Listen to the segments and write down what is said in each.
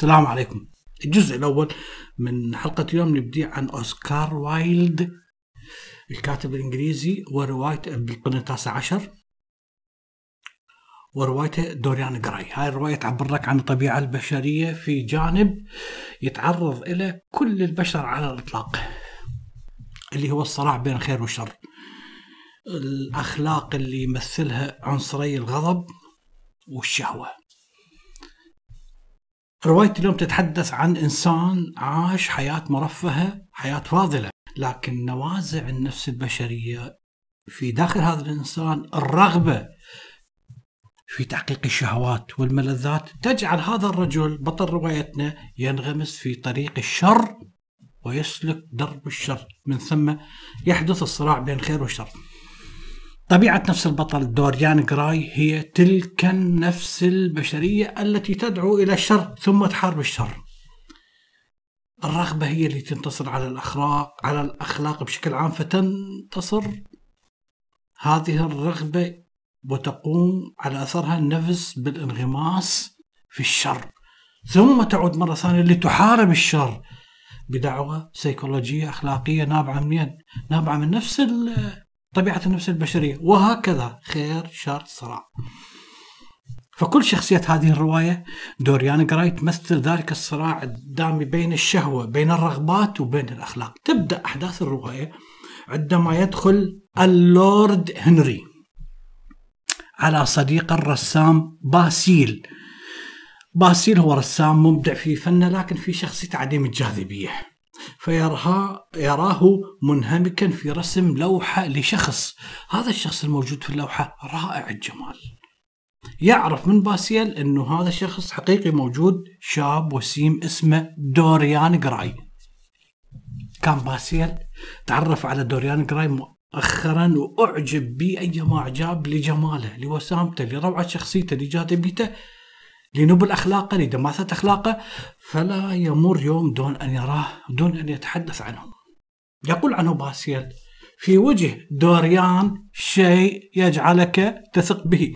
السلام عليكم. الجزء الأول من حلقة اليوم نبدي عن أوسكار وايلد الكاتب الإنجليزي وروايته بالقرن التاسع عشر وروايته دوريان جراي. هاي الرواية تعبر لك عن الطبيعة البشرية في جانب يتعرض إلى كل البشر على الإطلاق اللي هو الصراع بين الخير والشر الأخلاق اللي يمثلها عنصري الغضب والشهوة. رواية اليوم تتحدث عن إنسان عاش حياة مرفهة حياة فاضلة لكن نوازع النفس البشرية في داخل هذا الإنسان الرغبة في تحقيق الشهوات والملذات. تجعل هذا الرجل بطل روايتنا ينغمس في طريق الشر ويسلك درب الشر من ثم يحدث الصراع بين الخير والشر. طبيعة نفس البطل دوريان جراي هي تلك النفس البشرية التي تدعو إلى الشر ثم تحارب الشر. الرغبة هي اللي تنتصر على الأخلاق على الأخلاق بشكل عام فتنتصر. هذه الرغبة وتقوم على أثرها النفس بالانغماس في الشر. ثم تعود مرة ثانية لتحارب الشر بدعوة سيكولوجية أخلاقية نابعة من نابعة من نفس طبيعة النفس البشرية. وهكذا خير شر صراع. فكل شخصية هذه الرواية دوريان جراي تمثل ذلك الصراع الدامي بين الشهوة بين الرغبات وبين الأخلاق. تبدأ أحداث الرواية عندما يدخل اللورد هنري على صديق الرسام باسيل. باسيل هو رسام مبدع في فنه لكن في شخصيته عديم الجاذبية فيراه يراه منهمكا في رسم لوحة لشخص. هذا الشخص الموجود في اللوحة رائع الجمال. يعرف من باسيل أنه هذا الشخص حقيقي موجود. شاب وسيم اسمه دوريان جراي. كان باسيل تعرف على دوريان جراي مؤخرا وأعجب به ايما أعجاب لجماله لوسامته لروعة شخصيته لجاذبيته. لنبل اخلاقه لدماثه اخلاقه فلا يمر يوم دون أن يراه دون أن يتحدث عنه. يقول عنه باسيل في وجه دوريان شيء يجعلك تثق به.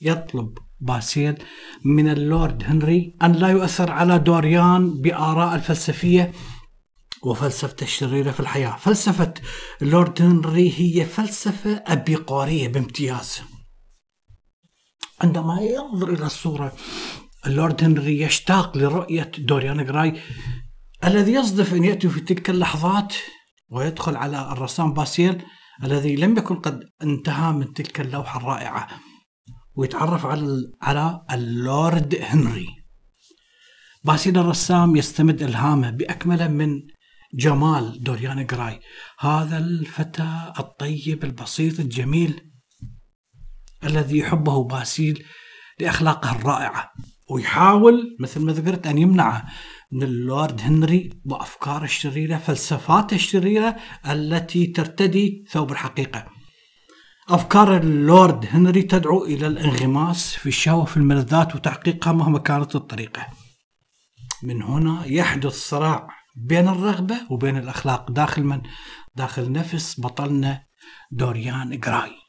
يطلب باسيل من اللورد هنري أن لا يؤثر على دوريان بآراء الفلسفية وفلسفته الشريرة في الحياة فلسفة اللورد هنري هي فلسفة أبيقورية بامتياز عندما ينظر إلى الصورة اللورد هنري يشتاق لرؤية دوريان جراي الذي يصدف أن يأتي في تلك اللحظات ويدخل على الرسام باسيل الذي لم يكن قد انتهى من تلك اللوحة الرائعة ويتعرف على على اللورد هنري. باسيل الرسام يستمد إلهامه بأكمله من جمال دوريان جراي هذا الفتى الطيب البسيط الجميل الذي يحبه باسيل لأخلاقه الرائعة. ويحاول مثل ما ذكرت أن يمنعه من اللورد هنري وأفكاره الشريرة فلسفاته الشريرة التي ترتدي ثوب الحقيقة. أفكار اللورد هنري تدعو إلى الانغماس في الشهوة في الملذات وتحقيقها مهما كانت الطريقة. من هنا يحدث صراع بين الرغبة وبين الأخلاق. داخل من؟ داخل نفس بطلنا دوريان جراي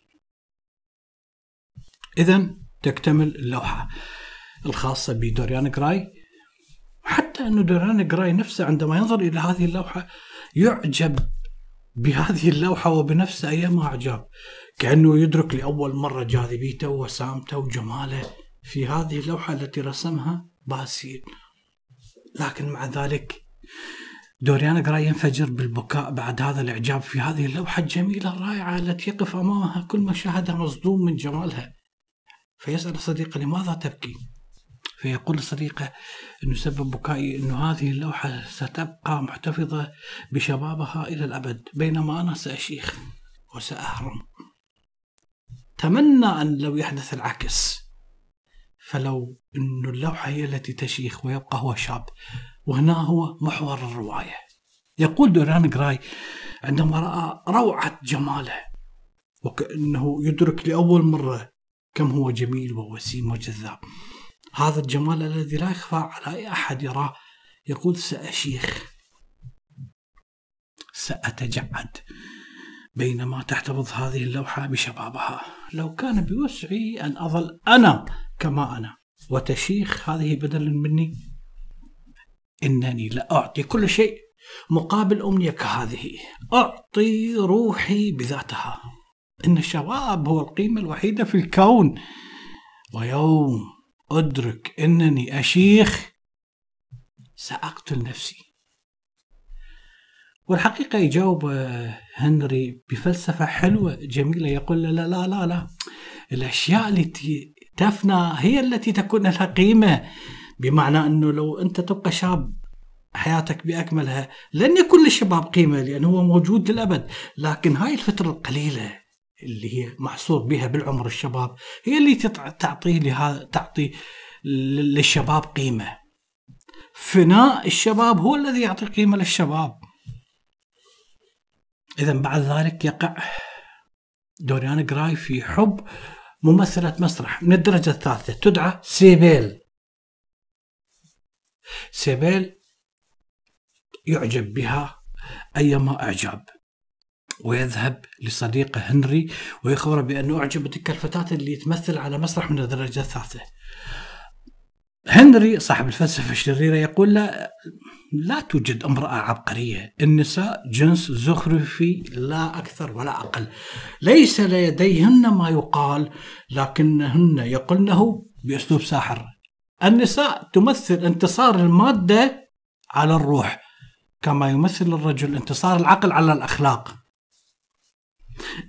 إذا تكتمل اللوحة الخاصة بدوريان جراي. حتى أن دوريان جراي نفسه عندما ينظر إلى هذه اللوحة يعجب بهذه اللوحة وبنفسه أيما أعجاب كأنه يدرك لأول مرة جاذبيته وسامته وجماله في هذه اللوحة التي رسمها باسيل. لكن مع ذلك دوريان جراي ينفجر بالبكاء بعد هذا الإعجاب في هذه اللوحة الجميلة الرائعة التي يقف أمامها كل ما شاهدها مصدوم من جمالها. فيسأل صديقه لماذا تبكي؟ فيقول صديقه أنه سبب بكائي أنه هذه اللوحة ستبقى محتفظة بشبابها إلى الأبد بينما أنا سأشيخ وسأهرم تمنى أن لو يحدث العكس فلو أن اللوحة هي التي تشيخ ويبقى هو شاب وهنا هو محور الرواية يقول دوران جراي عندما رأى روعة جماله وكأنه يدرك لأول مرة كم هو جميل ووسيم وجذاب. هذا الجمال الذي لا يخفى على أي أحد يراه يقول سأشيخ. سأتجعد بينما تحتفظ هذه اللوحة بشبابها. لو كان بوسعي أن أظل أنا كما أنا. وتشيخ هذه بدل مني. إنني لا أعطي كل شيء مقابل أمنية كهذه. أعطي روحي بذاتها. إن الشباب هو القيمة الوحيدة في الكون. ويوم أدرك أنني أشيخ سأقتل نفسي. والحقيقة يجاوب هنري بفلسفة حلوة جميلة يقول لا لا لا لا. الأشياء التي تفنى هي التي تكون لها قيمة بمعنى أنه لو أنت تبقى شاب حياتك بأكملها لن يكون للشباب قيمة لأنه هو موجود للأبد. لكن هاي الفترة القليلة اللي هي محصور بها بالعمر الشباب هي اللي تعطي تعطي للشباب قيمة. فناء الشباب هو الذي يعطي قيمة للشباب. إذا بعد ذلك يقع دوريان جراي في حب ممثلة مسرح من الدرجة الثالثة تدعى سيبيل. سيبيل يعجب بها أيما إعجاب. ويذهب لصديقه هنري ويخبره بأنه أعجب تلك الفتاة اللي تمثل على مسرح من الدرجة الثالثة. هنري صاحب الفلسفة الشريرة يقول لا لا توجد امرأة عبقرية. النساء جنس زخرفي لا أكثر ولا أقل. ليس لديهن ما يقال لكنهن يقلنه بأسلوب ساحر. النساء تمثل انتصار المادة على الروح كما يمثل الرجل انتصار العقل على الأخلاق.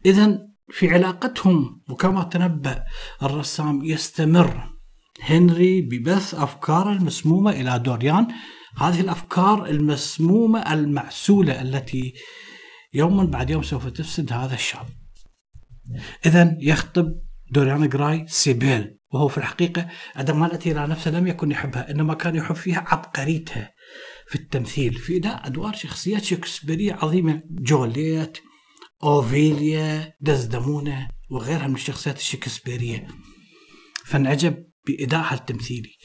إذا في علاقتهم وكما تنبأ الرسام يستمر. هنري ببث أفكار المسمومة إلى دوريان. هذه الأفكار المسمومة المعسولة التي يوما بعد يوم سوف تفسد هذا الشاب إذا يخطب دوريان جراي سيبيل وهو في الحقيقة عندما نأتي إلى نفسه لم يكن يحبها إنما كان يحب فيها عبقريتها في التمثيل في أداء أدوار شخصيات شكسبيرية عظيمة جوليت أوفيليا دزدمونة وغيرها من الشخصيات الشكسبيرية. فأعجب بإدائها التمثيلي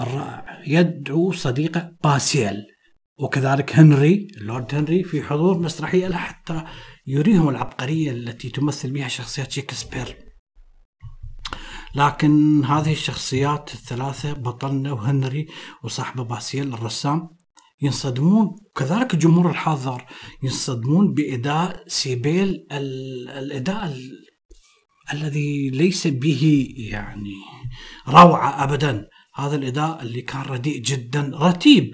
الرائع. يدعو صديقه باسيل وكذلك هنري اللورد هنري في حضور مسرحية له حتى يريهم العبقرية التي تمثل بها شخصيات شكسبير. لكن هذه الشخصيات الثلاثة بطلنا وهنري وصاحبه باسيل الرسام ينصدمون وكذلك الجمهور الحاضر ينصدمون بإداء سيبيل الإداء الذي ليس به يعني روعة ابدا. هذا الإداء اللي كان رديء جدا رتيب.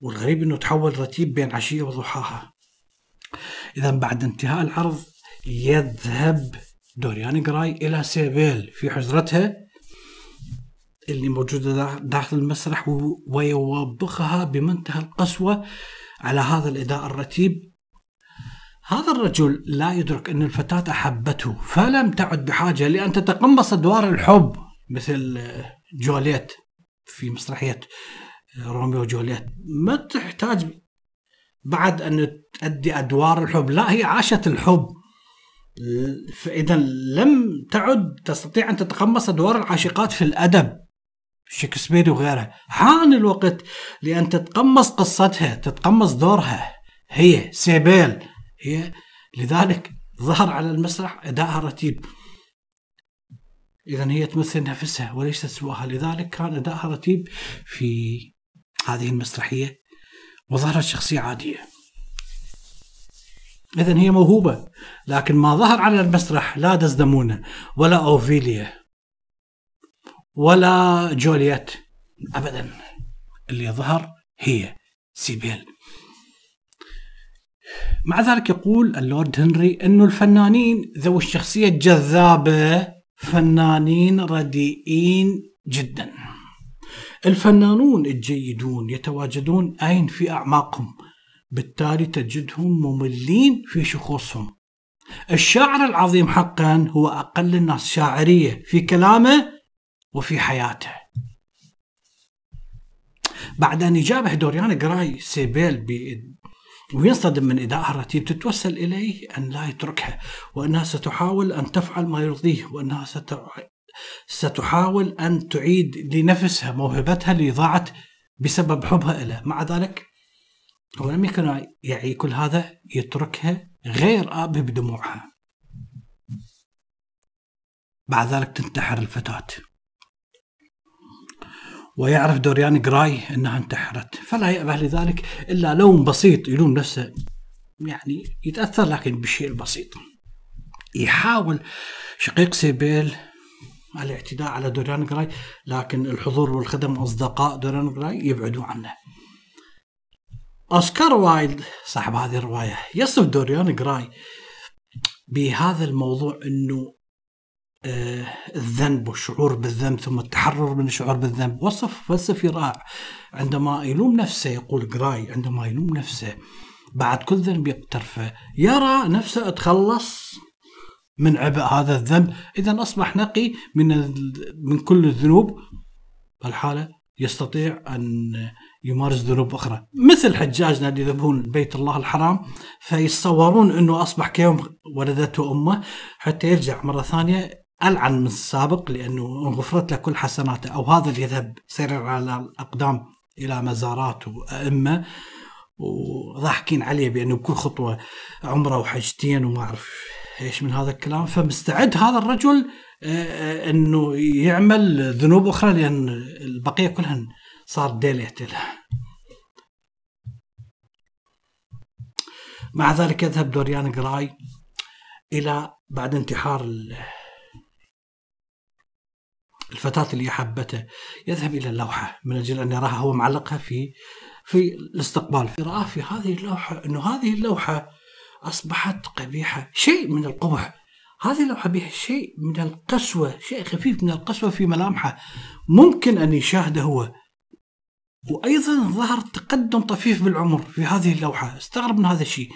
والغريب إنه تحول رتيب بين عشية وضحاها. اذا بعد انتهاء العرض يذهب دوريان جراي إلى سيبيل في حجرتها اللي موجودة داخل المسرح ويوبخها بمنتهى القسوة على هذا الإداء الرتيب. هذا الرجل لا يدرك أن الفتاة أحبته فلم تعد بحاجة لأن تتقمص أدوار الحب مثل جوليت في مسرحية روميو وجوليت ما تحتاج بعد أن تؤدي أدوار الحب. لا هي عاشت الحب. فإذا لم تعد تستطيع أن تتقمص أدوار العاشقات في الأدب. شكسبير وغيرها. حان الوقت لأن تتقمص قصتها تتقمص دورها. هي سيبيل. هي لذلك ظهر على المسرح أداءها رتيب. إذا هي تمثل نفسها وليست سواها. لذلك كان أداءها رتيب في هذه المسرحية وظهرت شخصية عادية. إذا هي موهوبة لكن ما ظهر على المسرح لا دزدمونة ولا أوفيليا. ولا جولييت. ابدا. اللي ظهر هي سيبيل. مع ذلك يقول اللورد هنري إنه الفنانين ذوي الشخصية الجذابة فنانين رديئين جدا. الفنانون الجيدون يتواجدون أين في أعماقهم؟ بالتالي تجدهم مملين في شخوصهم. الشاعر العظيم حقا هو أقل الناس شاعرية في كلامه وفي حياته. بعد أن يجابه دوريان جراي سيبيل. وينصدم من إدائها الرتيب تتوسل إليه أن لا يتركها وأنها ستحاول أن تفعل ما يرضيه وأنها ست... ستحاول أن تعيد لنفسها موهبتها اللي ضاعت بسبب حبها له مع ذلك هو لم يكن يعي كل هذا يتركها غير آبه بدموعها. بعد ذلك تنتحر الفتاة. ويعرف دوريان جراي أنها انتحرت. فلا يأبه لذلك إلا لوم بسيط يلوم نفسه. يعني يتأثر لكن بالشيء البسيط يحاول شقيق سيبيل الاعتداء على دوريان جراي لكن الحضور والخدم أصدقاء دوريان جراي يبعدوا عنه. أوسكار وايلد صاحب هذه الرواية يصف دوريان جراي بهذا الموضوع آه الذنب والشعور بالذنب ثم التحرر من الشعور بالذنب. وصف فلسفي رائع. عندما يلوم نفسه يقول جراي عندما يلوم نفسه بعد كل ذنب يقترفه يرى نفسه تخلص من عبء هذا الذنب. اذا أصبح نقي من من كل الذنوب. الحاله يستطيع أن يمارس ذنوب أخرى. مثل حجاجنا اللي يذبحون بيت الله الحرام فيتصورون إنه أصبح كيوم ولدته أمه حتى يرجع مرة ثانية العن من السابق لأنه انغفرت له كل حسناته أو هذا اللي يذهب سير على الأقدام إلى مزارات وأئمة وضاحكين عليه بأنه بكل خطوة عمره وحجتين وما أعرف إيش من هذا الكلام. فمستعد هذا الرجل آه، آه، إنه يعمل ذنوب أخرى لأن البقية كلها صار ديليت له. مع ذلك يذهب دوريان جراي إلى بعد انتحار الفتاة اللي أحبته يذهب إلى اللوحة من أجل أن يراها هو معلقها في في الاستقبال. رآه في هذه اللوحة أنه هذه اللوحة أصبحت قبيحة شيء من القبح. هذه اللوحة بها شيء من القسوة شيء خفيف من القسوة في ملامحه. ممكن أن يشاهده هو. وأيضا ظهر تقدم طفيف بالعمر في هذه اللوحة. استغرب من هذا الشيء.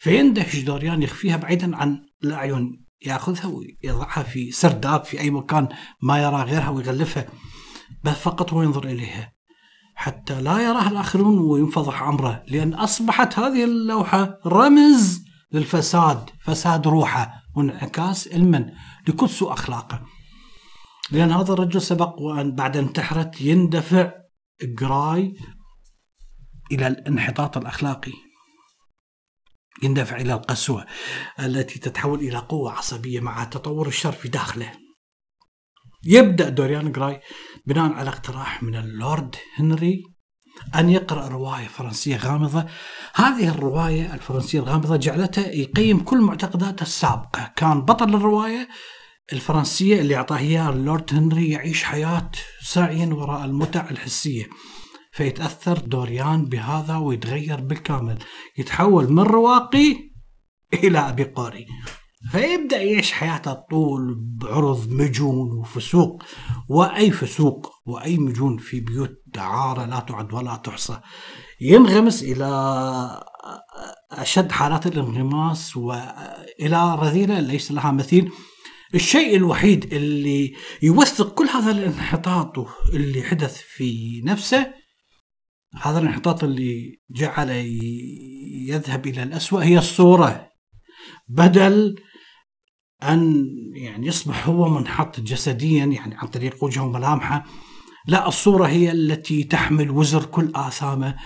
فيندهش دوريان يخفيها بعيدا عن الأعين. ياخذها ويضعها في سرداب في أي مكان ما يرى غيرها ويغلفها بل فقط هو ينظر إليها. حتى لا يراها الآخرون وينفضح أمره لأن أصبحت هذه اللوحة رمز للفساد فساد روحه وانعكاس المن لكل سوء أخلاقه. لأن هذا الرجل سبق وأن بعد انتحرت يندفع جراي إلى الانحطاط الأخلاقي. يندفع إلى القسوة التي تتحول إلى قوة عصبية مع تطور الشر في داخله. يبدأ دوريان جراي بناء على اقتراح من اللورد هنري أن يقرأ رواية فرنسية غامضة. هذه الرواية الفرنسية الغامضة جعلته يقيم كل معتقداته السابقة. كان بطل الرواية الفرنسية اللي أعطاه إياها اللورد هنري يعيش حياة سعيا وراء المتع الحسية. فيتأثر دوريان بهذا ويتغير بالكامل. يتحول من رواقي إلى أبي قوري فيبدأ يعيش حياته طول بعرض مجون وفسوق. وأي فسوق وأي مجون في بيوت دعارة لا تعد ولا تحصى. ينغمس إلى أشد حالات الانغماس وإلى رذيلة ليس لها مثيل. الشيء الوحيد اللي يوثق كل هذا الانحطاط اللي حدث في نفسه هذا الانحطاط اللي جعل يذهب إلى الاسوء هي الصورة. بدل أن يعني يصبح هو منحط جسديا يعني عن طريق وجهه وملامحه لا الصورة هي التي تحمل وزر كل آثامه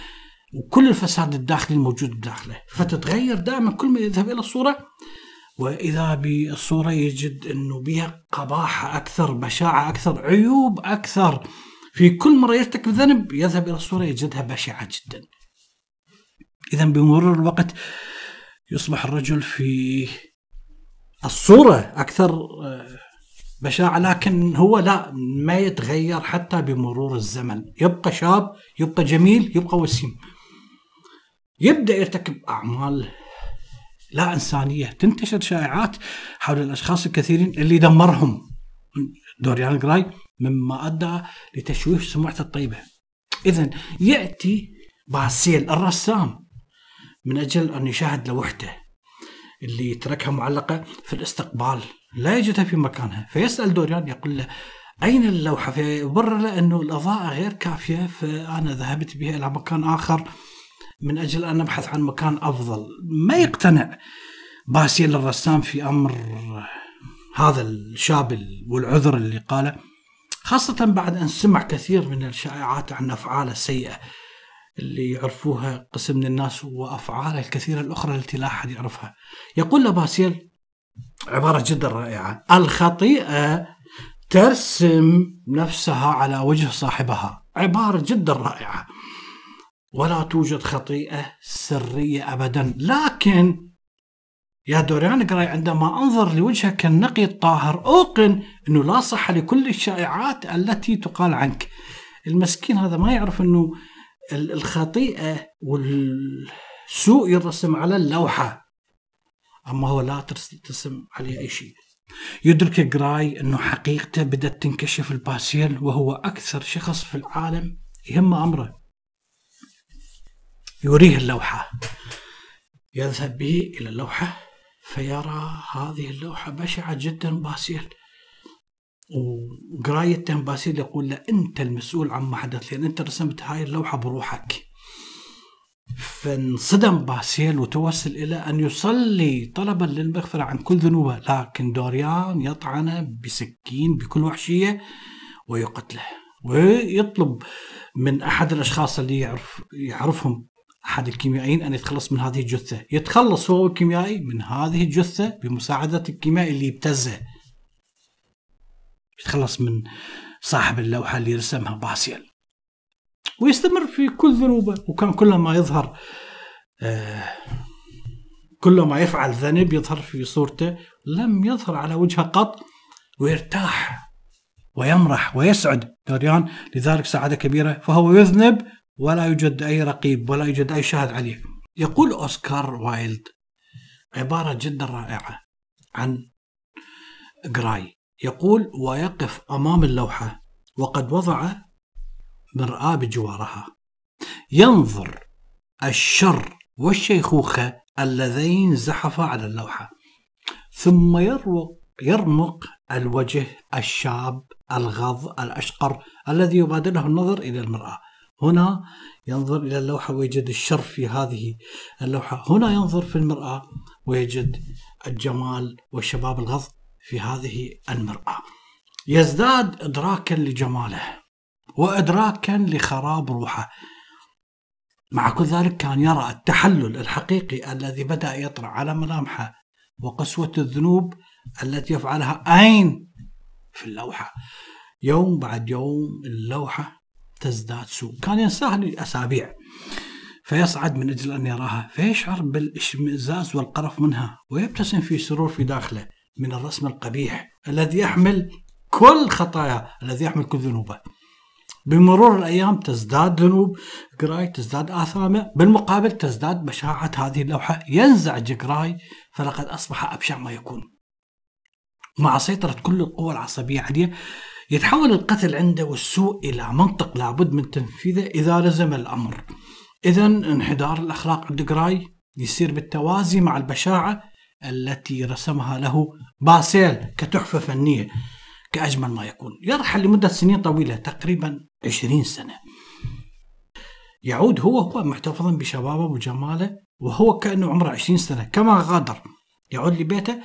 وكل الفساد الداخلي الموجود بداخله فتتغير دائما كل ما يذهب إلى الصورة. وإذا بالصورة يجد إنه بها قباحة أكثر بشاعة أكثر عيوب أكثر. في كل مرة يرتكب ذنب يذهب إلى الصورة يجدها بشعة جدا. إذا بمرور الوقت يصبح الرجل في الصورة أكثر آه، بشاعة لكن هو لا ما يتغير حتى بمرور الزمن. يبقى شاب يبقى جميل يبقى وسيم. يبدأ يرتكب أعمال لا إنسانية. تنتشر شائعات حول الأشخاص الكثيرين اللي دمرهم. دوريان جراي مما أدى لتشويه سمعته الطيبة. اذا يأتي باسيل الرسام من أجل أن يشاهد لوحته اللي تركها معلقة في الاستقبال لا يجدها في مكانها فيسأل دوريان يقول له أين اللوحة؟ فيبرر له أنه الأضاءة غير كافية فأنا ذهبت بها إلى مكان آخر من أجل أن أبحث عن مكان أفضل ما يقتنع باسيل الرسام في أمر هذا الشاب والعذر اللي قاله خاصة بعد أن سمع كثير من الشائعات عن أفعاله السيئة اللي يعرفوها قسم من الناس وأفعاله الكثيرة الأخرى التي لا أحد يعرفها. يقول لباسيل عبارة جدا رائعة الخطيئة ترسم نفسها على وجه صاحبها. عبارة جدا رائعة. ولا توجد خطيئة سرية أبدا. لكن يا دوريان جراي عندما أنظر لوجهك النقي الطاهر أوقن أنه لا صحة لكل الشائعات التي تقال عنك. المسكين هذا ما يعرف أنه الخطيئة والسوء يرسم على اللوحة أما هو لا ترسم عليه أي شيء. يدرك جراي أنه حقيقته بدأت تنكشف لباسيل وهو أكثر شخص في العالم يهم أمره. يريه اللوحة. يذهب به إلى اللوحة. فيرى هذه اللوحة بشعة جدا باسيل. وغراي يتهم باسيل يقول له أنت المسؤول عما حدث لأن أنت رسمت هاي اللوحة بروحك. فانصدم باسيل وتوسل إلى أن يصلي طلبا للمغفرة عن كل ذنوبه لكن دوريان يطعنه بسكين بكل وحشية ويقتله. ويطلب من أحد الأشخاص اللي يعرف يعرفهم أحد الكيميائيين أن يتخلص من هذه الجثة. يتخلص هو الكيميائي من هذه الجثة بمساعدة الكيميائي اللي يبتزه يتخلص من صاحب اللوحة اللي رسمها باسيل. ويستمر في كل ذنوبه. وكان كلما يظهر آه كلما يفعل ذنب يظهر في صورته. لم يظهر على وجهه قط ويرتاح ويمرح ويسعد. دوريان لذلك سعادة كبيرة. فهو يذنب ولا يوجد أي رقيب ولا يوجد أي شاهد عليه. يقول أوسكار وايلد عبارة جدا رائعة عن جراي. يقول ويقف أمام اللوحة وقد وضع مرآة بجوارها. ينظر الشر والشيخوخة اللذين زحفا على اللوحة. ثم يرمق, يرمق الوجه الشاب الغض الأشقر الذي يبادله النظر إلى المرآة. هنا ينظر إلى اللوحة ويجد الشر في هذه اللوحة. هنا ينظر في المرآة ويجد الجمال والشباب الغض في هذه المرآة. يزداد إدراكا لجماله وإدراكا لخراب روحه. مع كل ذلك كان يرى التحلل الحقيقي الذي بدأ يطرأ على ملامحه وقسوة الذنوب التي يفعلها أين؟ في اللوحة. يوم بعد يوم اللوحة تزداد سوء. كان ينساها لأسابيع. فيصعد من أجل أن يراها. فيشعر بالإشمئزاز والقرف منها ويبتسم في سرور في داخله من الرسم القبيح الذي يحمل كل خطاياه الذي يحمل كل ذنوبه. بمرور الأيام تزداد ذنوب جراي تزداد آثامه. بالمقابل تزداد بشاعة هذه اللوحة. ينزعج جراي فلقد أصبح أبشع ما يكون. مع سيطرة كل القوى العصبية عليه يتحول القتل عنده والسوء إلى منطق لابد من تنفيذه إذا لزم الأمر. إذا انحدار الأخلاق عند جراي يصير بالتوازي مع البشاعة التي رسمها له باسيل كتحفة فنية كأجمل ما يكون. يرحل لمدة سنين طويلة تقريبا 20 سنة. يعود هو هو محتفظا بشبابه وجماله وهو كأنه عمره 20 سنة كما غادر. يعود لبيته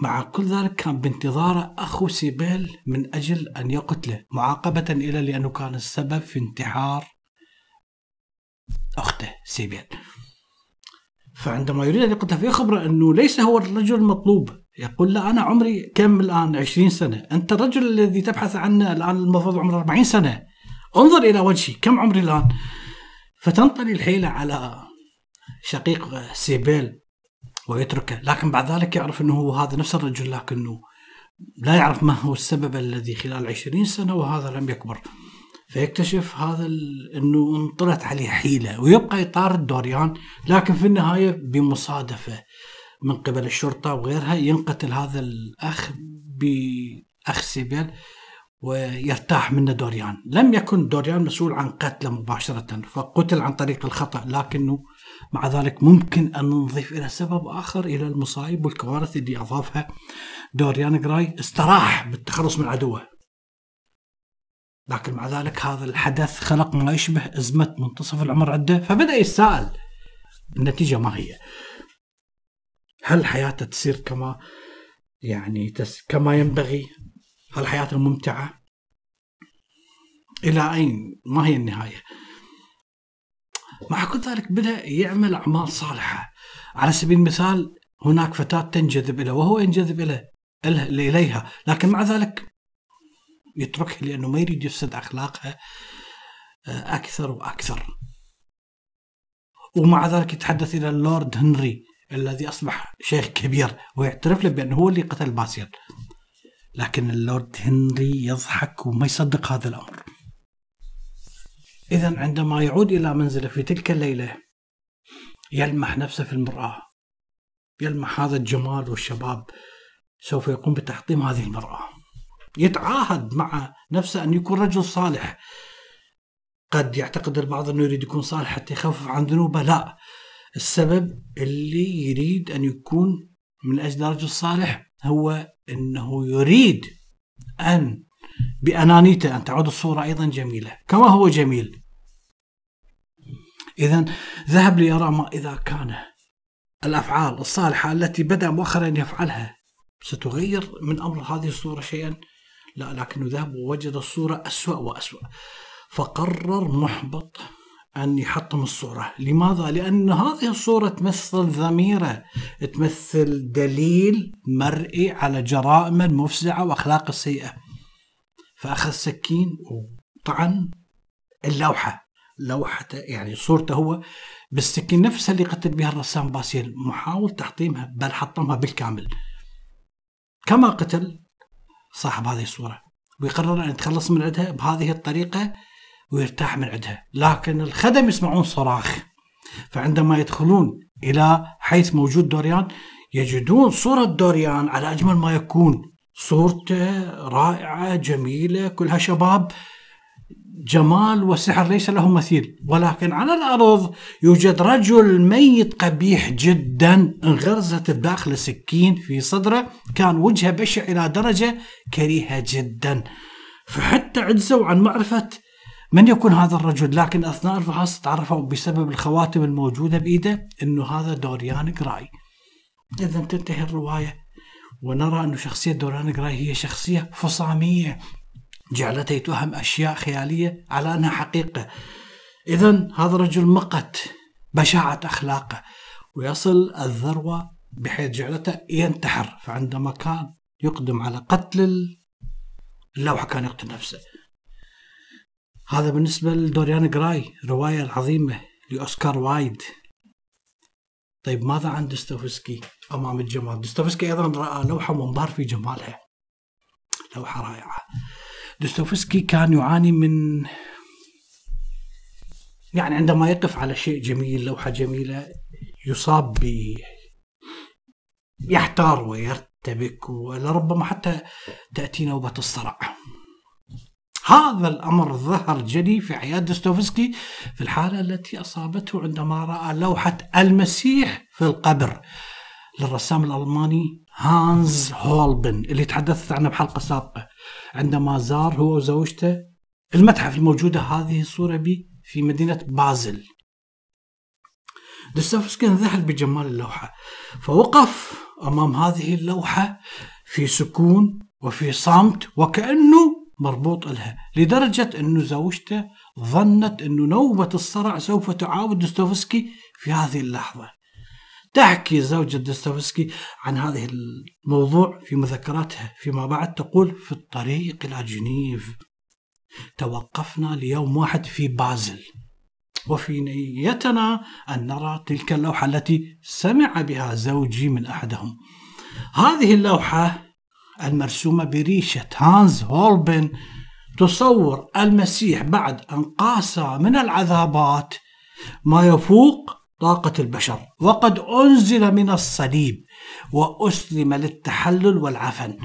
مع كل ذلك كان بانتظاره أخو سيبيل من أجل أن يقتله معاقبة إلى لأنه كان السبب في انتحار أخته سيبيل. فعندما يريد أن يقتله فيخبره أنه ليس هو الرجل المطلوب يقول لا أنا عمري كم الآن؟ 20 سنة. أنت الرجل الذي تبحث عنه الآن المفروض عمره 40 سنة. انظر إلى وجهي كم عمري الآن؟ فتنطلي الحيلة على شقيق سيبيل. ويتركه. لكن بعد ذلك يعرف أنه هو هذا نفس الرجل لكنه لا يعرف ما هو السبب الذي خلال 20 سنة وهذا لم يكبر. فيكتشف هذا إنه انطلت عليه حيلة ويبقى يطارد دوريان لكن في النهاية بمصادفة من قبل الشرطة وغيرها ينقتل هذا الأخ بأخ سيبيل ويرتاح منه دوريان. لم يكن دوريان مسؤول عن قتله مباشرة فقتل عن طريق الخطأ لكنه مع ذلك ممكن أن نضيف إلى سبب آخر إلى المصايب والكوارث اللي أضافها دوريان جراي استراح بالتخلص من عدوه. لكن مع ذلك هذا الحدث خلق ما يشبه أزمة منتصف العمر عنده فبدأ يتساءل النتيجة ما هي؟ هل حياته تصير كما يعني تس كما ينبغي؟ هل حياته ممتعة؟ إلى أين؟ ما هي النهاية؟ مع كل ذلك بدأ يعمل أعمال صالحة. على سبيل المثال هناك فتاة تنجذب إليه وهو ينجذب إليه إليها. لكن مع ذلك يتركها لأنه ما يريد يفسد أخلاقها آه، أكثر وأكثر. ومع ذلك يتحدث إلى اللورد هنري الذي أصبح شيخ كبير ويعترف له بأنه هو اللي قتل باسيل. لكن اللورد هنري يضحك وما يصدق هذا الأمر. إذا عندما يعود إلى منزله في تلك الليلة يلمح نفسه في المرآة. يلمح هذا الجمال والشباب. سوف يقوم بتحطيم هذه المرأة. يتعاهد مع نفسه أن يكون رجل صالح. قد يعتقد البعض أنه يريد يكون صالح حتى يخفف عن ذنوبه. لا. السبب اللي يريد أن يكون من أجل رجل صالح هو أنه يريد أن بأنانيته أن تعود الصورة أيضا جميلة. كما هو جميل. إذا ذهب ليرى ما إذا كان الأفعال الصالحة التي بدأ مؤخرا يفعلها. ستغير من أمر هذه الصورة شيئا؟ لا لكنه ذهب ووجد الصورة أسوأ وأسوأ. فقرر محبط أن يحطم الصورة. لماذا؟ لأن هذه الصورة تمثل ضميره. تمثل دليل مرئي على جرائمه المفزعة وأخلاقه السيئة. فأخذ سكين وطعن اللوحة. لوحة يعني صورته هو بالسكين نفسها اللي قتل بها الرسام باسيل محاول تحطيمها بل حطمها بالكامل. كما قتل صاحب هذه الصورة ويقرر أن يتخلص من عندها بهذه الطريقة ويرتاح من عندها. لكن الخدم يسمعون صراخ فعندما يدخلون إلى حيث موجود دوريان يجدون صورة دوريان على أجمل ما يكون. صورته رائعة جميلة كلها شباب. جمال وسحر ليس له مثيل. ولكن على الأرض يوجد رجل ميت قبيح جدا انغرزت بداخل سكين في صدره كان وجهه بشع إلى درجة كريهة جدا. فحتى عجزوا عن معرفة من يكون هذا الرجل. لكن أثناء الفحص تعرفوا بسبب الخواتم الموجودة بإيده أنه هذا دوريان جراي. إذا تنتهي الرواية ونرى أن شخصية دوريان جراي هي شخصية فصامية. جعلته يتوهم أشياء خيالية على أنها حقيقة. إذا هذا الرجل مقت بشاعة أخلاقه ويصل الذروة بحيث جعلته ينتحر فعندما كان يقدم على قتل اللوحة كان يقتل نفسه. هذا بالنسبة لدوريان جراي رواية العظيمة لأوسكار وايد. طيب ماذا عن دوستويفسكي أمام الجمال؟ دوستويفسكي أيضا رأى لوحة وانبهر في جمالها. لوحة رائعة. دوستويفسكي كان يعاني من يعني عندما يقف على شيء جميل لوحة جميلة يصاب ب يحتار ويرتبك ولربما حتى تأتي نوبة الصرع. هذا الأمر ظهر جلي في حياة دوستويفسكي في الحالة التي أصابته عندما رأى لوحة المسيح في القبر للرسام الألماني هانز هولبن اللي تحدثت عنه بحلقة سابقة. عندما زار هو وزوجته المتحف الموجودة هذه الصورة به في مدينة بازل. دوستويفسكي انذهل بجمال اللوحة. فوقف أمام هذه اللوحة في سكون وفي صمت وكأنه مربوط لها لدرجة أنه زوجته ظنت أنه نوبة الصرع سوف تعاود دوستويفسكي في هذه اللحظة. تحكي زوجة دوستويفسكي عن هذه الموضوع في مذكراتها فيما بعد تقول في الطريق إلى جنيف. توقفنا ليوم واحد في بازل. وفي نيتنا أن نرى تلك اللوحة التي سمع بها زوجي من أحدهم. هذه اللوحة المرسومة بريشة هانز هولبن تصور المسيح بعد أن قاسى من العذابات ما يفوق طاقة البشر. وقد أنزل من الصليب وأسلم للتحلل والعفن.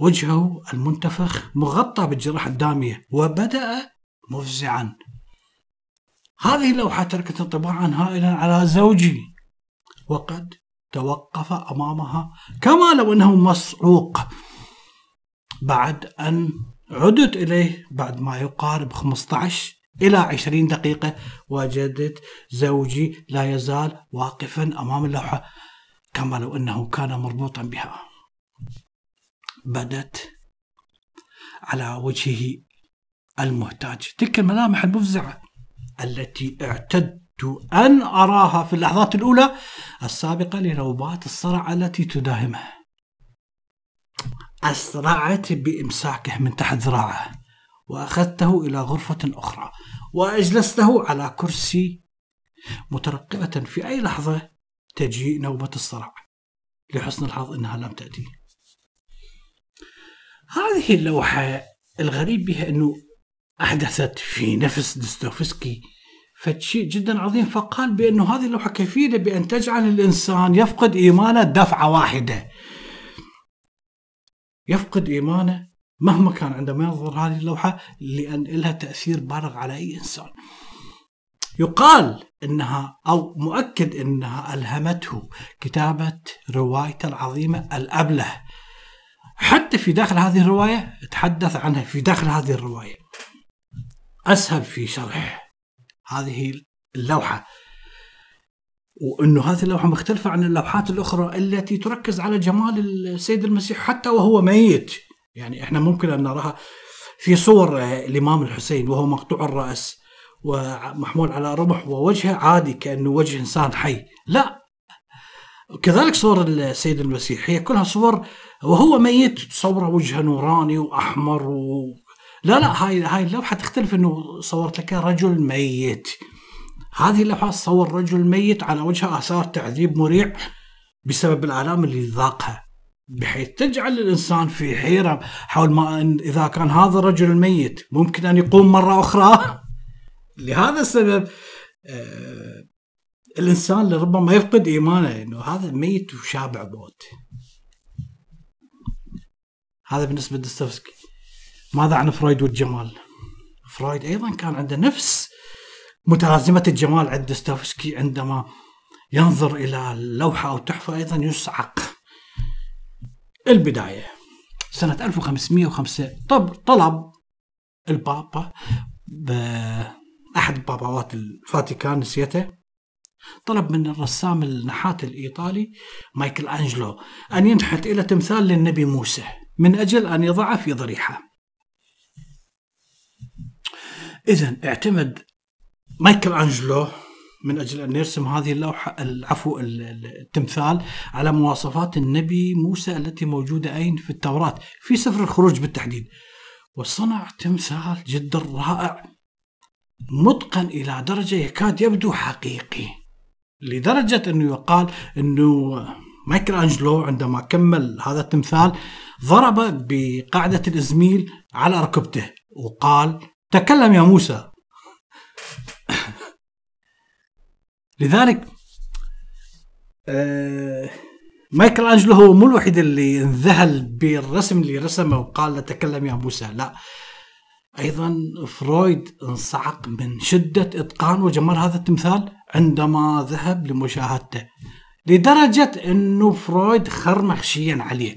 وجهه المنتفخ مغطى بالجراح الدامية وبدأ مفزعا. هذه اللوحة تركت انطباعا هائلا على زوجي. وقد توقف أمامها كما لو إنه مصعوق بعد أن عدت إليه بعد ما يقارب 15 إلى 20 دقيقة. وجدت زوجي لا يزال واقفا أمام اللوحة كما لو أنه كان مربوطا بها. بدت على وجهه المهتاج تلك الملامح المفزعة التي اعتد أن أراها في اللحظات الأولى السابقة لنوبات الصرع التي تداهمه. أسرعت بإمساكه من تحت ذراعه وأخذته إلى غرفة أخرى. وأجلسته على كرسي مترقبة في أي لحظة تجي نوبة الصرع لحسن الحظ أنها لم تأتي. هذه اللوحة الغريب بها أنه أحدثت في نفس دستوفسكي فشيء جدا عظيم فقال بأنه هذه اللوحة كفيلة بأن تجعل الإنسان يفقد إيمانه دفعة واحدة. يفقد إيمانه مهما كان عندما ينظر هذه اللوحة لأن لها تأثير بالغ على أي إنسان. يقال إنها أو مؤكد إنها ألهمته كتابة روايته العظيمة الأبلة. حتى في داخل هذه الرواية تحدث عنها في داخل هذه الرواية. اسهب في شرح هذه اللوحة. وإنه هذه اللوحة مختلفة عن اللوحات الأخرى التي تركز على جمال السيد المسيح حتى وهو ميت. يعني إحنا ممكن أن نراها في صور الإمام الحسين وهو مقطوع الرأس ومحمول على رمح ووجهه عادي كأنه وجه إنسان حي. لا. كذلك صور السيد المسيح هي كلها صور وهو ميت تصوره وجهه نوراني وأحمر و... لا لا هاي هاي اللوحة تختلف إنه صورت لك رجل ميت. هذه اللوحة صور رجل ميت على وجهه آثار تعذيب مريع بسبب الآلام اللي ذاقها. بحيث تجعل الإنسان في حيرة حول ما إن إذا كان هذا الرجل الميت ممكن أن يقوم مرة أخرى؟ لهذا السبب آه الإنسان لربما يفقد إيمانه إنه هذا ميت وشابع موت هذا بالنسبة لدستوفسكي. ماذا عن فرويد والجمال؟ فرويد أيضا كان عنده نفس متلازمة الجمال عند دستوفسكي عندما ينظر إلى اللوحة أو تحفة أيضا يصعق البداية سنة 1505 طب طلب البابا أحد باباوات الفاتيكان نسيته طلب من الرسام النحات الإيطالي مايكل أنجلو أن ينحت إلى تمثال للنبي موسى من أجل أن يضعه في ضريحة. اذا اعتمد مايكل أنجلو من أجل أن يرسم هذه اللوحة العفو التمثال على مواصفات النبي موسى التي موجودة أين؟ في التوراة في سفر الخروج بالتحديد. وصنع تمثال جدا رائع متقن إلى درجة يكاد يبدو حقيقي. لدرجة أنه يقال أنه مايكل انجلو عندما كمل هذا التمثال ضرب بقاعدة الإزميل على ركبته وقال تكلم يا موسى. لذلك آه مايكل انجلو هو مو الوحيد اللي انذهل بالرسم اللي رسمه وقال له تكلم يا موسى لا. أيضا فرويد انصعق من شدة إتقان وجمال هذا التمثال عندما ذهب لمشاهدته لدرجة إنه فرويد خر مغشيا عليه.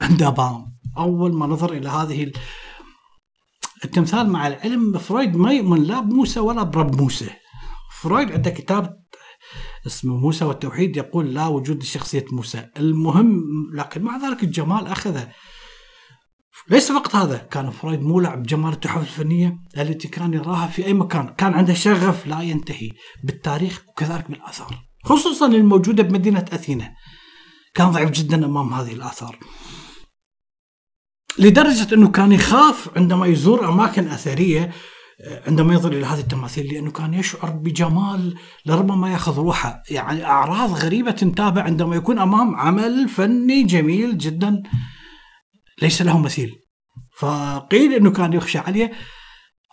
عندما أول ما نظر إلى هذه التمثال مع العلم فرويد ما يؤمن لا بموسى ولا برب موسى. فرويد عنده كتاب اسمه موسى والتوحيد يقول لا وجود لشخصية موسى. المهم لكن مع ذلك الجمال أخذه. ليس فقط هذا كان فرويد مولع بجمال التحف الفنية التي كان يراها في أي مكان. كان عنده شغف لا ينتهي بالتاريخ وكذلك بالآثار خصوصا الموجودة بمدينة أثينا. كان ضعيف جدا أمام هذه الآثار. لدرجة أنه كان يخاف عندما يزور أماكن أثرية عندما ينظر إلى هذه التماثيل لأنه كان يشعر بجمال لربما يأخذ روحه. يعني أعراض غريبة تنتابع عندما يكون أمام عمل فني جميل جدا. ليس له مثيل. فقيل إنه كان يخشى عليه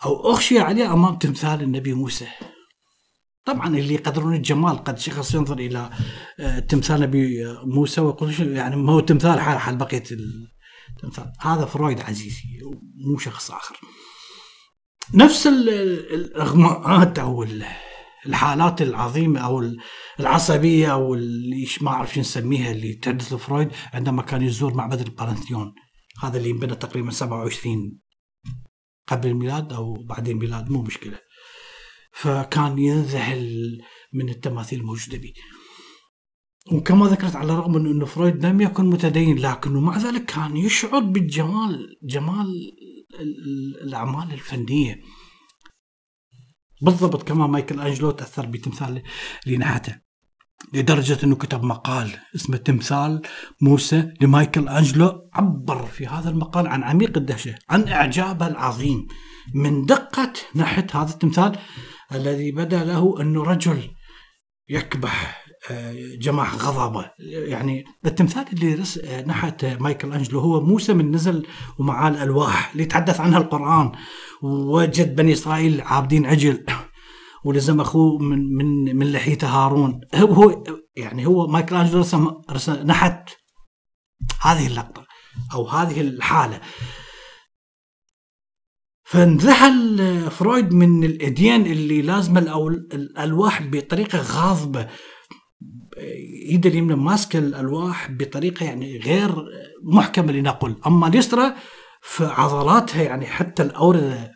أو أخشي عليه أمام تمثال النبي موسى. طبعا اللي يقدرون الجمال قد شخص ينظر إلى آه، تمثال نبي موسى ويقول يعني ما هو تمثال حاله حال بقية التمثال. هذا فرويد عزيزي مو شخص آخر. نفس الأغماءات أو الحالات العظيمة أو العصبية أو اللي ما أعرف شو نسميها اللي تحدث فرويد عندما كان يزور معبد البارثينون هذا اللي انبنى تقريبا 27 قبل الميلاد أو بعد الميلاد مو مشكلة. فكان ينذهل من التماثيل الموجودة به وكما ذكرت على الرغم من إنه فرويد لم يكن متدين لكنه مع ذلك كان يشعر بالجمال جمال الأعمال الفنية. بالضبط كما مايكل أنجلو تأثر بتمثال لنحته لدرجة أنه كتب مقال اسمه تمثال موسى لمايكل أنجلو عبر في هذا المقال عن عميق الدهشة عن إعجابه العظيم. من دقة نحت هذا التمثال الذي بدأ له أنه رجل يكبح جماح غضبة. يعني التمثال اللي نحت مايكل أنجلو هو موسى من نزل ومعاه الألواح اللي يتحدث عنها القرآن. ووجد بني إسرائيل عابدين عجل ولزم أخوه من من من لحيته هارون. هو يعني هو مايكل أنجلو رسم, رسم نحت هذه اللقطة أو هذه الحالة. فانذهل فرويد من الإديان اللي لازمه الألواح بطريقة غاضبة. ايده اليمنى ماسكه الألواح بطريقة يعني غير محكمة لنقل أما اليسرى فعضلاتها يعني حتى الأوردة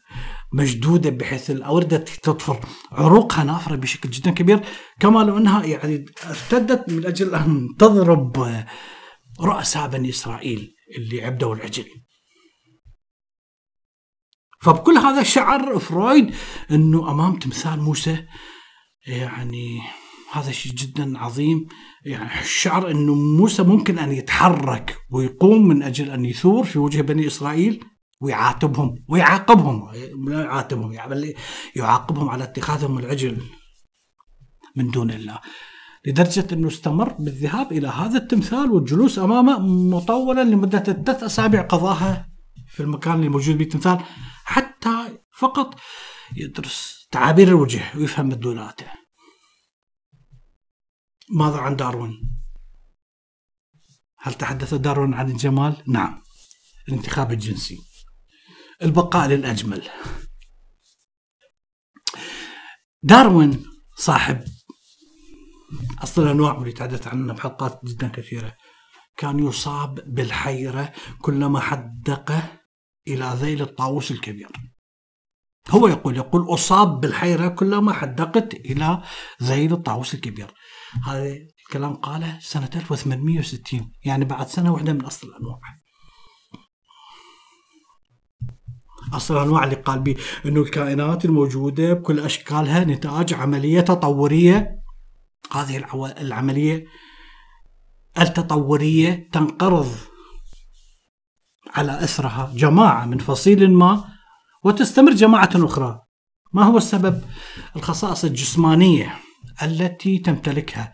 مشدودة بحيث الأوردة تطفر عروقها نافرة بشكل جدا كبير كما لو أنها يعني ارتدت من أجل أن تضرب رؤساء بني إسرائيل اللي عبدوا العجل. فبكل هذا شعر فرويد إنه أمام تمثال موسى يعني هذا شيء جدا عظيم. يعني شعر إنه موسى ممكن أن يتحرك ويقوم من أجل أن يثور في وجه بني إسرائيل ويعاتبهم ويعاقبهم لا يعاتبهم يعني يعاقبهم على اتخاذهم العجل من دون الله. لدرجة أنه استمر بالذهاب إلى هذا التمثال والجلوس أمامه مطولا لمدة ثلاث أسابيع قضاها في المكان اللي موجود به التمثال حتى فقط يدرس تعابير الوجه ويفهم مدلولاته ماذا عن داروين؟ هل تحدث داروين عن الجمال؟ نعم الانتخاب الجنسي. البقاء للأجمل. داروين صاحب أصل الأنواع واللي تحدث عنها بحلقات جدا كثيرة. كان يصاب بالحيرة كلما حدقه إلى ذيل الطاووس الكبير. هو يقول يقول أصاب بالحيرة كلما حدقت إلى ذيل الطاووس الكبير. هذا الكلام قاله سنة 1860 يعني بعد سنة واحدة من أصل الأنواع. أصل الأنواع اللي قال به إنه الكائنات الموجودة بكل أشكالها نتاج عملية تطورية. هذه العملية التطورية تنقرض على اثرها جماعة من فصيل ما وتستمر جماعة أخرى. ما هو السبب؟ الخصائص الجسمانية. التي تمتلكها.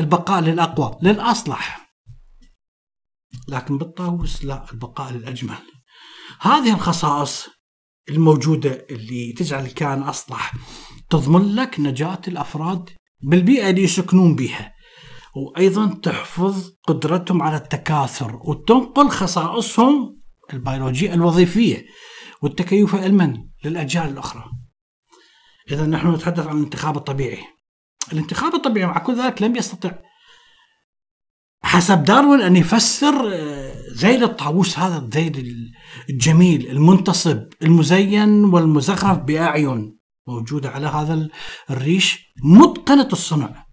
البقاء للأقوى للأصلح. لكن بالطاووس لا البقاء للأجمل. هذه الخصائص الموجودة اللي تجعل الكائن أصلح تضمن لك نجاة الأفراد بالبيئة اللي يسكنون بها. وأيضا تحفظ قدرتهم على التكاثر وتنقل خصائصهم البيولوجية الوظيفية والتكيف علما للأجيال الأخرى. إذا نحن نتحدث عن الانتخاب الطبيعي. الانتخاب الطبيعي مع كل ذلك لم يستطع. حسب داروين أن يفسر آه، ذيل الطاووس هذا الذيل الجميل المنتصب المزين والمزخرف بأعين موجودة على هذا الريش متقنة الصنع.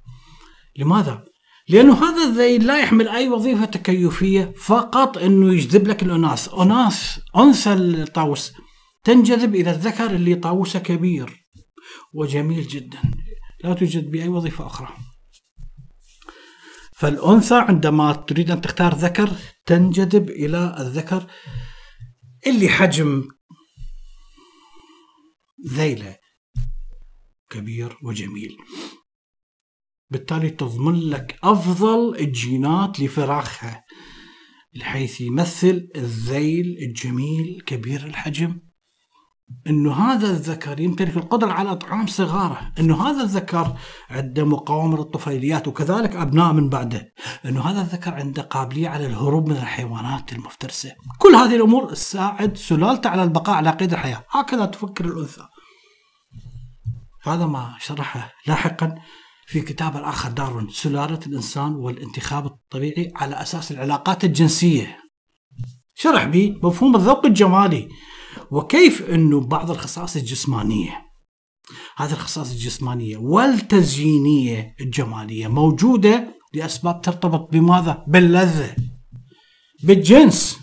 لماذا؟ لأنه هذا الذيل لا يحمل أي وظيفة تكيفية فقط أنه يجذب لك الأناث أناث أنثى الطاووس تنجذب إلى الذكر اللي طاووسه كبير وجميل جدا. لا توجد بأي وظيفة أخرى. فالأنثى عندما تريد أن تختار ذكر تنجذب إلى الذكر اللي حجم ذيلة كبير وجميل. بالتالي تضمن لك أفضل الجينات لفراخها بحيث يمثل الذيل الجميل كبير الحجم. إنه هذا الذكر يمتلك القدرة على إطعام صغاره، إنه هذا الذكر عنده مقاومة للطفيليات وكذلك أبناء من بعده، إنه هذا الذكر عنده قابلية على الهروب من الحيوانات المفترسة، كل هذه الأمور تساعد سلالته على البقاء على قيد الحياة، هكذا تفكر الأنثى. هذا ما شرحه لاحقا في كتاب الآخر دارون سلالة الإنسان والانتخاب الطبيعي على أساس العلاقات الجنسية. شرح به مفهوم الذوق الجمالي. وكيف إنه بعض الخصائص الجسمانية هذه الخصائص الجسمانية والتزيينية الجمالية موجودة لأسباب ترتبط بماذا؟ باللذة بالجنس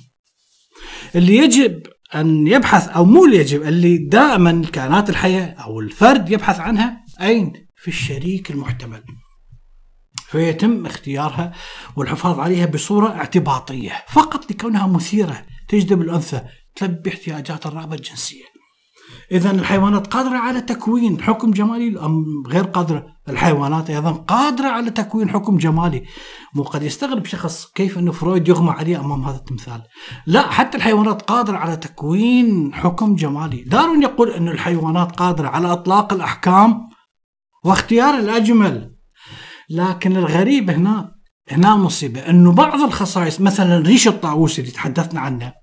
اللي يجب أن يبحث أو مو اللي يجب اللي دائما الكائنات الحيه أو الفرد يبحث عنها أين؟ في الشريك المحتمل فيتم اختيارها والحفاظ عليها بصورة اعتباطية فقط لكونها مثيرة تجذب الأنثى تلبي احتياجات الرغبة الجنسية. إذا الحيوانات قادرة على تكوين حكم جمالي أم غير قادرة؟ الحيوانات أيضا قادرة على تكوين حكم جمالي. مو قد يستغرب شخص كيف أنه فرويد يغمى عليه أمام هذا التمثال. لا حتى الحيوانات قادرة على تكوين حكم جمالي. دارون يقول أن الحيوانات قادرة على إطلاق الأحكام واختيار الأجمل. لكن الغريب هنا هنا المصيبة أنه بعض الخصائص مثلا ريش الطاووس اللي تحدثنا عنه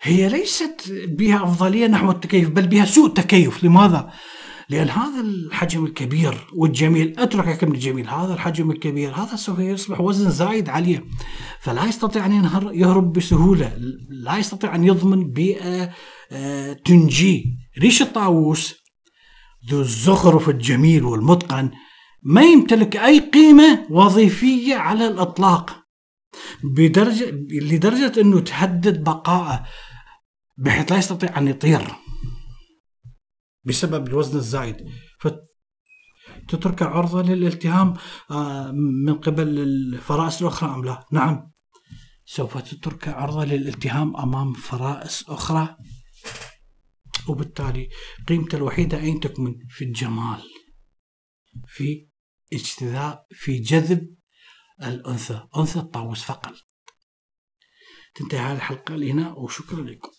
هي ليست بها أفضلية نحو التكيف بل بها سوء تكيف. لماذا؟ لأن هذا الحجم الكبير والجميل أترك من الجميل هذا الحجم الكبير هذا سوف يصبح وزن زايد عليه. فلا يستطيع أن يهرب بسهولة. لا يستطيع أن يضمن بيئة آه، تنجيه ريش الطاووس ذو الزخرف الجميل والمتقن ما يمتلك أي قيمة وظيفية على الإطلاق بدرجة لدرجة أنه تهدد بقائه. بحيث لا يستطيع أن يطير. بسبب الوزن الزايد. فتترك عرضة للالتهام آه، من قبل الفرائس الأخرى أم لا؟ نعم. سوف تترك عرضة للالتهام أمام فرائس أخرى. وبالتالي قيمته الوحيدة أين تكمن؟ في الجمال في اجتذاء في جذب الأنثى. أنثى الطاووس فقط. تنتهي هذه الحلقة لهنا وشكرا لكم.